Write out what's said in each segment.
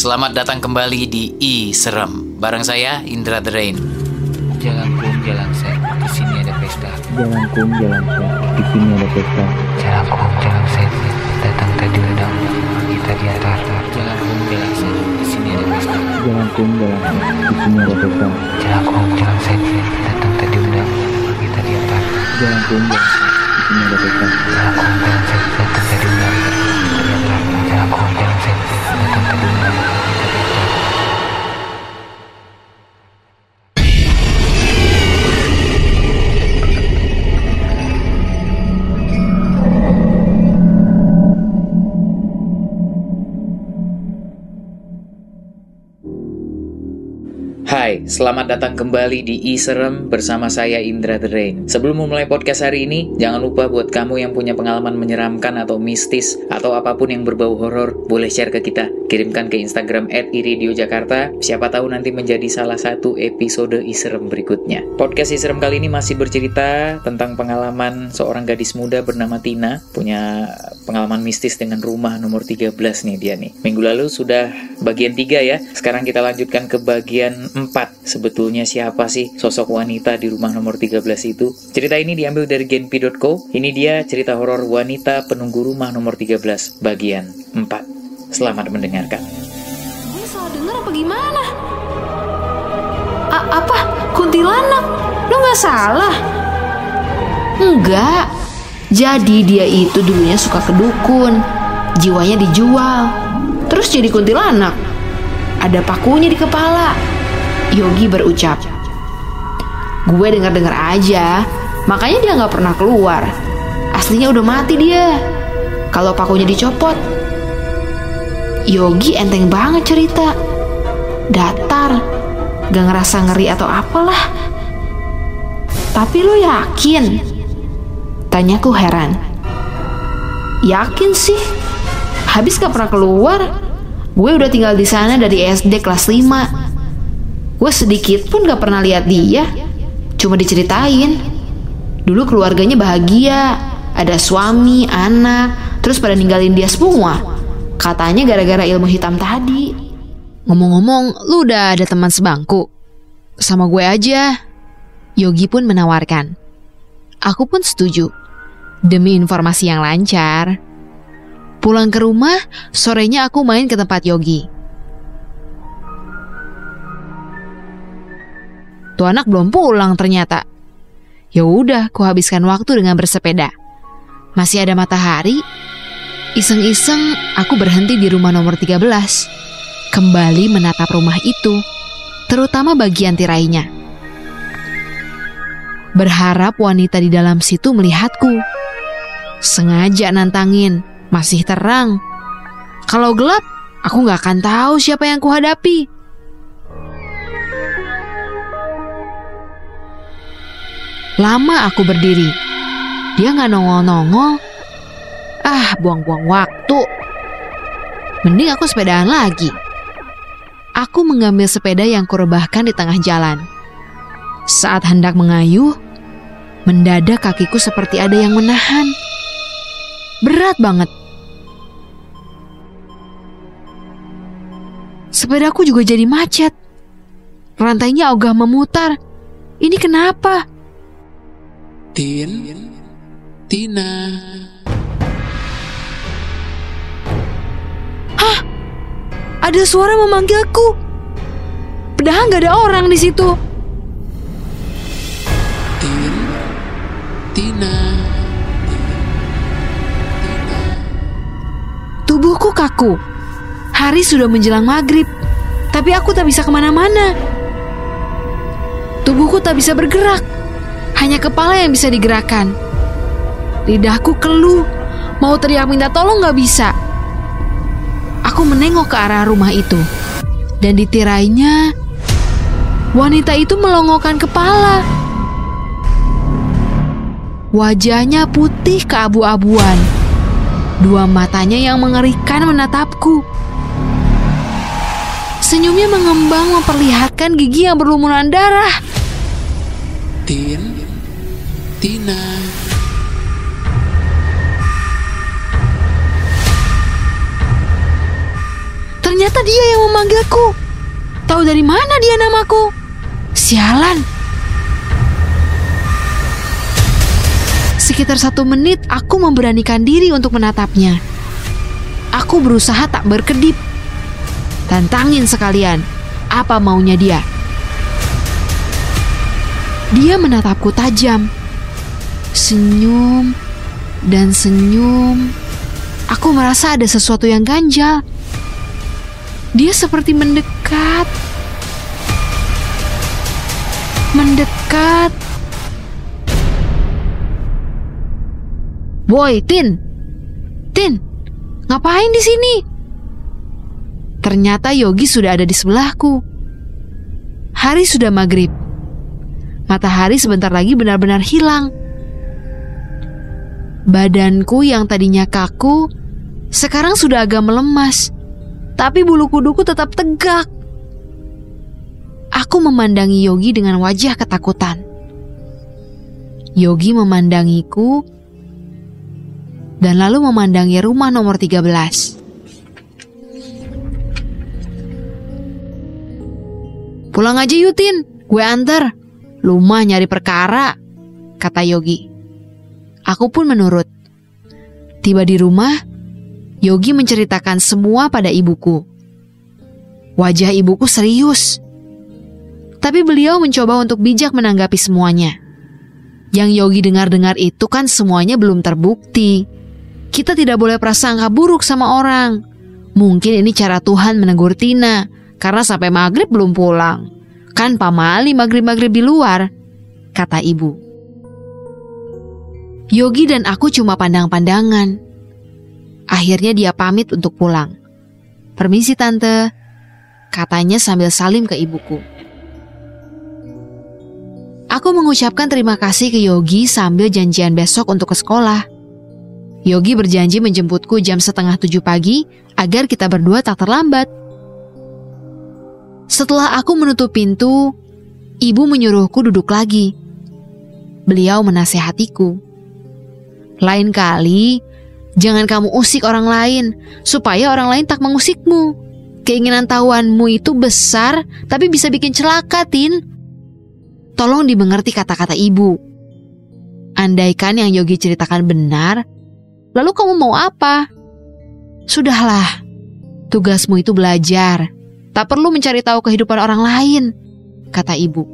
selamat datang kembali di I Serem. Bareng saya Indra The Rain. Jalan kum, jalan set, di sini ada pesta. Jalan kum, jalan set, di sini ada pesta. Jalan kum, jalan set, datang tadi undang, kita di atas. Jalan kum, jalan set, di sini ada pesta. Jalan kum, jalan set, di sini ada pesta. Jalan kum, jalan set, datang tadi undang, kita di atas. Jalan kum, jalan set, di sini ada pesta. Jalan kum, jalan set, Hai, selamat datang kembali di I Serem bersama saya Indra The Rain. Sebelum memulai podcast hari ini, jangan lupa buat kamu yang punya pengalaman menyeramkan atau mistis atau apa pun yang berbau horor, boleh share ke kita. Kirimkan ke Instagram @iradiojakarta. Siapa tahu nanti menjadi salah satu episode I Serem berikutnya. Podcast I Serem kali ini masih bercerita tentang pengalaman seorang gadis muda bernama Tina, punya pengalaman mistis dengan rumah nomor 13 nih dia nih. Minggu lalu sudah bagian 3 ya. Sekarang kita lanjutkan ke bagian 4. Sebetulnya siapa sih sosok wanita di rumah nomor 13 itu? Cerita ini diambil dari genpi.co. Ini dia cerita horor wanita penunggu rumah nomor 13 bagian 4. Selamat mendengarkan. Gue salah denger apa gimana? A- apa? Kuntilanak? Lo nggak salah? Enggak. Jadi dia itu dulunya suka ke dukun. Jiwanya dijual. Terus jadi kuntilanak. Ada pakunya di kepala. Yogi berucap. Gue dengar-dengar aja. Makanya dia nggak pernah keluar. Aslinya udah mati dia. Kalau pakunya dicopot, Yogi enteng banget cerita. Datar, gak ngerasa ngeri atau apalah. Tapi lo yakin? Tanyaku heran. Yakin sih? Habis gak pernah keluar. Gue udah tinggal di sana dari SD kelas 5. Gue sedikit pun gak pernah lihat dia. Cuma diceritain. Dulu keluarganya bahagia. Ada suami, anak, terus pada ninggalin dia semua. Katanya gara-gara ilmu hitam tadi. Ngomong-ngomong, lu udah ada teman sebangku? Sama gue aja. Yogi pun menawarkan. Aku pun setuju. Demi informasi yang lancar. Pulang ke rumah, sorenya aku main ke tempat Yogi. Tuh anak belum pulang ternyata. Ya udah, ku habiskan waktu dengan bersepeda. Masih ada matahari. Iseng-iseng aku berhenti di rumah nomor 13. Kembali menatap rumah itu, terutama bagian tirainya. Berharap wanita di dalam situ melihatku. Sengaja nantangin, masih terang. Kalau gelap, aku nggak akan tahu siapa yang kuhadapi. Lama aku berdiri. Dia nggak nongol-nongol. Ah, buang-buang waktu. Mending aku sepedaan lagi. Aku mengambil sepeda yang kurebahkan di tengah jalan. Saat hendak mengayuh, mendadak kakiku seperti ada yang menahan. Berat banget. Sepedaku juga jadi macet. Rantainya ogah memutar. Ini kenapa? Tin, Tina, Ada suara memanggilku. Padahal nggak ada orang di situ. Tin, Tina. Tubuhku kaku. Hari sudah menjelang maghrib, tapi aku tak bisa ke mana-mana. Tubuhku tak bisa bergerak, hanya kepala yang bisa digerakkan. Lidahku keluh, mau teriak minta tolong nggak bisa. Aku menengok ke arah rumah itu, dan di tirainya, wanita itu melongokkan kepala. Wajahnya putih keabu-abuan. Dua matanya yang mengerikan menatapku. Senyumnya mengembang memperlihatkan gigi yang berlumuran darah. Tin, Tina. Ternyata dia yang memanggilku. Tahu dari mana dia namaku? Sialan. Sekitar satu menit aku memberanikan diri untuk menatapnya. Aku berusaha tak berkedip. Tantangin sekalian, apa maunya dia? Dia menatapku tajam. Senyum dan senyum. Aku merasa ada sesuatu yang ganjal. Dia seperti mendekat. Mendekat. Boy, Tin. Tin, ngapain di sini? Ternyata Yogi sudah ada di sebelahku. Hari sudah maghrib. Matahari sebentar lagi benar-benar hilang. Badanku yang tadinya kaku, sekarang sudah agak melemas. Tapi bulu kuduku tetap tegak. Aku memandangi Yogi dengan wajah ketakutan. Yogi memandangiku dan lalu memandangi rumah nomor 13. Pulang aja Yutin, gue antar. Lumah nyari perkara, kata Yogi. Aku pun menurut. Tiba di rumah, Yogi menceritakan semua pada ibuku. Wajah ibuku serius. Tapi beliau mencoba untuk bijak menanggapi semuanya. Yang Yogi dengar-dengar itu kan semuanya belum terbukti. Kita tidak boleh prasangka buruk sama orang. Mungkin ini cara Tuhan menegur Tina karena sampai maghrib belum pulang. Kan pamali maghrib-maghrib di luar, kata ibu. Yogi dan aku cuma pandang-pandangan. Akhirnya dia pamit untuk pulang. Permisi tante, katanya sambil salim ke ibuku. Aku mengucapkan terima kasih ke Yogi sambil janjian besok untuk ke sekolah. Yogi berjanji menjemputku jam setengah tujuh pagi agar kita berdua tak terlambat. Setelah aku menutup pintu, ibu menyuruhku duduk lagi. Beliau menasehatiku. Lain kali, jangan kamu usik orang lain, supaya orang lain tak mengusikmu. Keinginan tahuanmu itu besar, tapi bisa bikin celaka, Tin. Tolong dimengerti kata-kata ibu. Andaikan yang Yogi ceritakan benar, lalu kamu mau apa? Sudahlah, tugasmu itu belajar. Tak perlu mencari tahu kehidupan orang lain, kata ibu.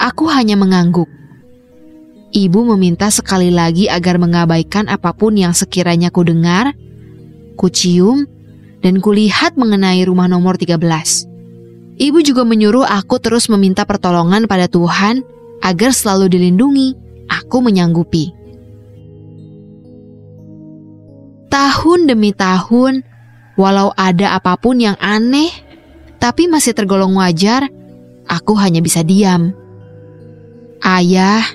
Aku hanya mengangguk. Ibu meminta sekali lagi agar mengabaikan apa pun yang sekiranya ku dengar, ku cium, dan kulihat mengenai rumah nomor 13. Ibu juga menyuruh aku terus meminta pertolongan pada Tuhan agar selalu dilindungi. Aku menyanggupi. Tahun demi tahun, walau ada apa pun yang aneh, tapi masih tergolong wajar, aku hanya bisa diam. Ayah,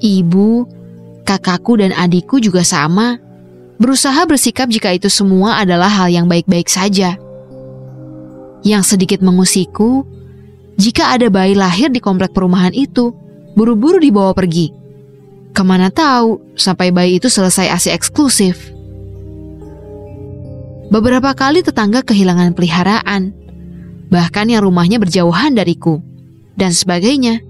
ibu, kakakku dan adikku juga sama. Berusaha bersikap jika itu semua adalah hal yang baik-baik saja. Yang sedikit mengusiku, jika ada bayi lahir di komplek perumahan itu, buru-buru dibawa pergi. Ke mana tahu sampai bayi itu selesai asi eksklusif. Beberapa kali tetangga kehilangan peliharaan, bahkan yang rumahnya berjauhan dariku, dan sebagainya.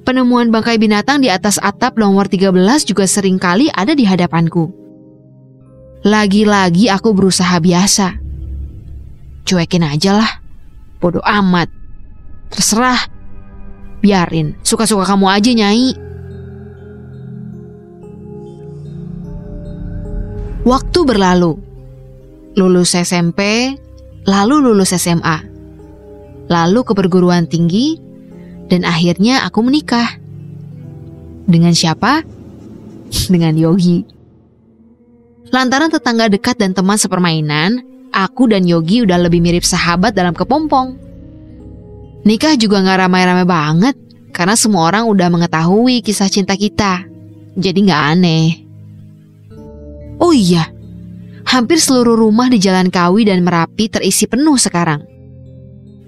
Penemuan bangkai binatang di atas atap nomor 13 juga sering kali ada di hadapanku. Lagi-lagi aku berusaha biasa. Cuekin aja lah, bodoh amat. Terserah, biarin, suka-suka kamu aja nyai. Waktu berlalu lulus SMP, lalu lulus SMA, lalu ke perguruan tinggi, dan akhirnya aku menikah. Dengan siapa? Dengan Yogi. Lantaran tetangga dekat dan teman sepermainan, aku dan Yogi udah lebih mirip sahabat dalam kepompong. Nikah juga gak ramai-ramai banget, karena semua orang udah mengetahui kisah cinta kita. Jadi gak aneh. Oh iya, Hampir seluruh rumah di Jalan Kawi dan Merapi terisi penuh sekarang.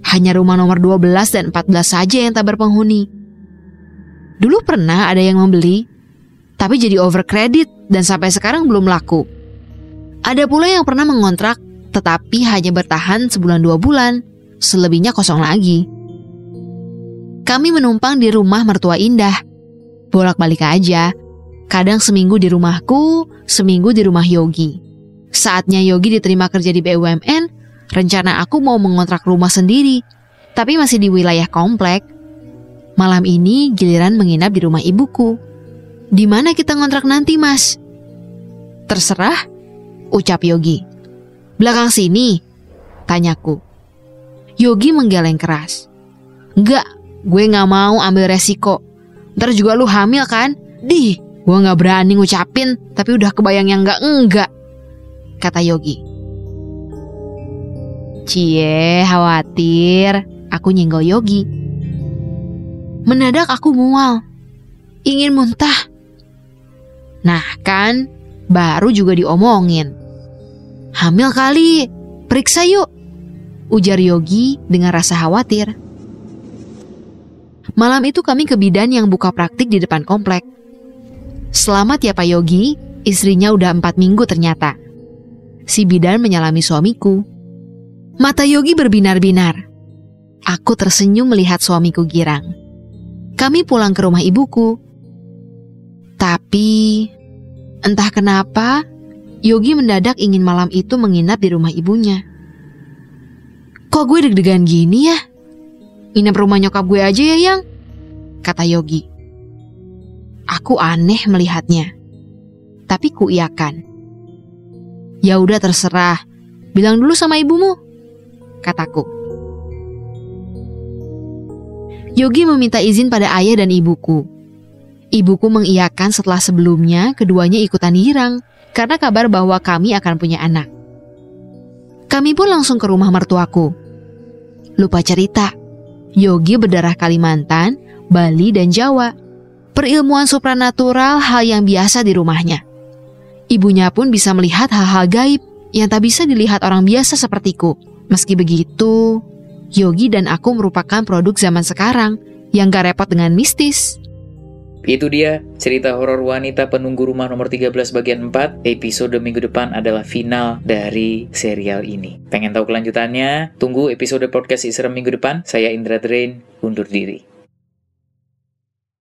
Hanya rumah nomor 12 dan 14 saja yang tak berpenghuni. Dulu pernah ada yang membeli, tapi jadi over credit dan sampai sekarang belum laku. Ada pula yang pernah mengontrak tetapi hanya bertahan sebulan dua bulan, selebihnya kosong lagi. Kami menumpang di rumah mertua Indah. Bolak-balik aja. Kadang seminggu di rumahku, seminggu di rumah Yogi. Saatnya Yogi diterima kerja di BUMN, rencana aku mau mengontrak rumah sendiri, tapi masih di wilayah komplek. Malam ini giliran menginap di rumah ibuku. Di mana kita ngontrak nanti, Mas? Terserah, ucap Yogi. Belakang sini, tanyaku. Yogi menggeleng keras. Enggak, gue gak mau ambil resiko. Ntar juga lu hamil kan? Dih, gue gak berani ngucapin, tapi udah kebayang yang enggak-enggak. Kata Yogi. Cie, khawatir. Aku nyenggol Yogi. Mendadak aku mual. Ingin muntah. Nah kan, baru juga diomongin. Hamil kali, periksa yuk. Ujar Yogi dengan rasa khawatir. Malam itu kami ke bidan yang buka praktik di depan komplek. Selamat ya Pak Yogi, istrinya udah empat minggu ternyata. Si bidan menyalami suamiku. Mata Yogi berbinar-binar. Aku tersenyum melihat suamiku girang. Kami pulang ke rumah ibuku. Tapi, entah kenapa, Yogi mendadak ingin malam itu menginap di rumah ibunya. Kok gue deg-degan gini ya? Nginep rumah nyokap gue aja ya, Yang? Kata Yogi. Aku aneh melihatnya. Tapi ku iakan. Ya udah terserah. Bilang dulu sama ibumu. Kataku. Yogi meminta izin pada ayah dan ibuku. Ibuku mengiyakan setelah sebelumnya keduanya ikutan girang karena kabar bahwa kami akan punya anak. Kami pun langsung ke rumah mertuaku. Lupa cerita, Yogi berdarah Kalimantan, Bali, dan Jawa. Perilmuan supranatural hal yang biasa di rumahnya. Ibunya pun bisa melihat hal-hal gaib yang tak bisa dilihat orang biasa sepertiku. Meski begitu, Yogi dan aku merupakan produk zaman sekarang yang gak repot dengan mistis. Itu dia cerita horor wanita penunggu rumah nomor 13 bagian 4. Episode minggu depan adalah final dari serial ini. Pengen tahu kelanjutannya? Tunggu episode podcast Isra minggu depan. Saya Indra Drain, undur diri.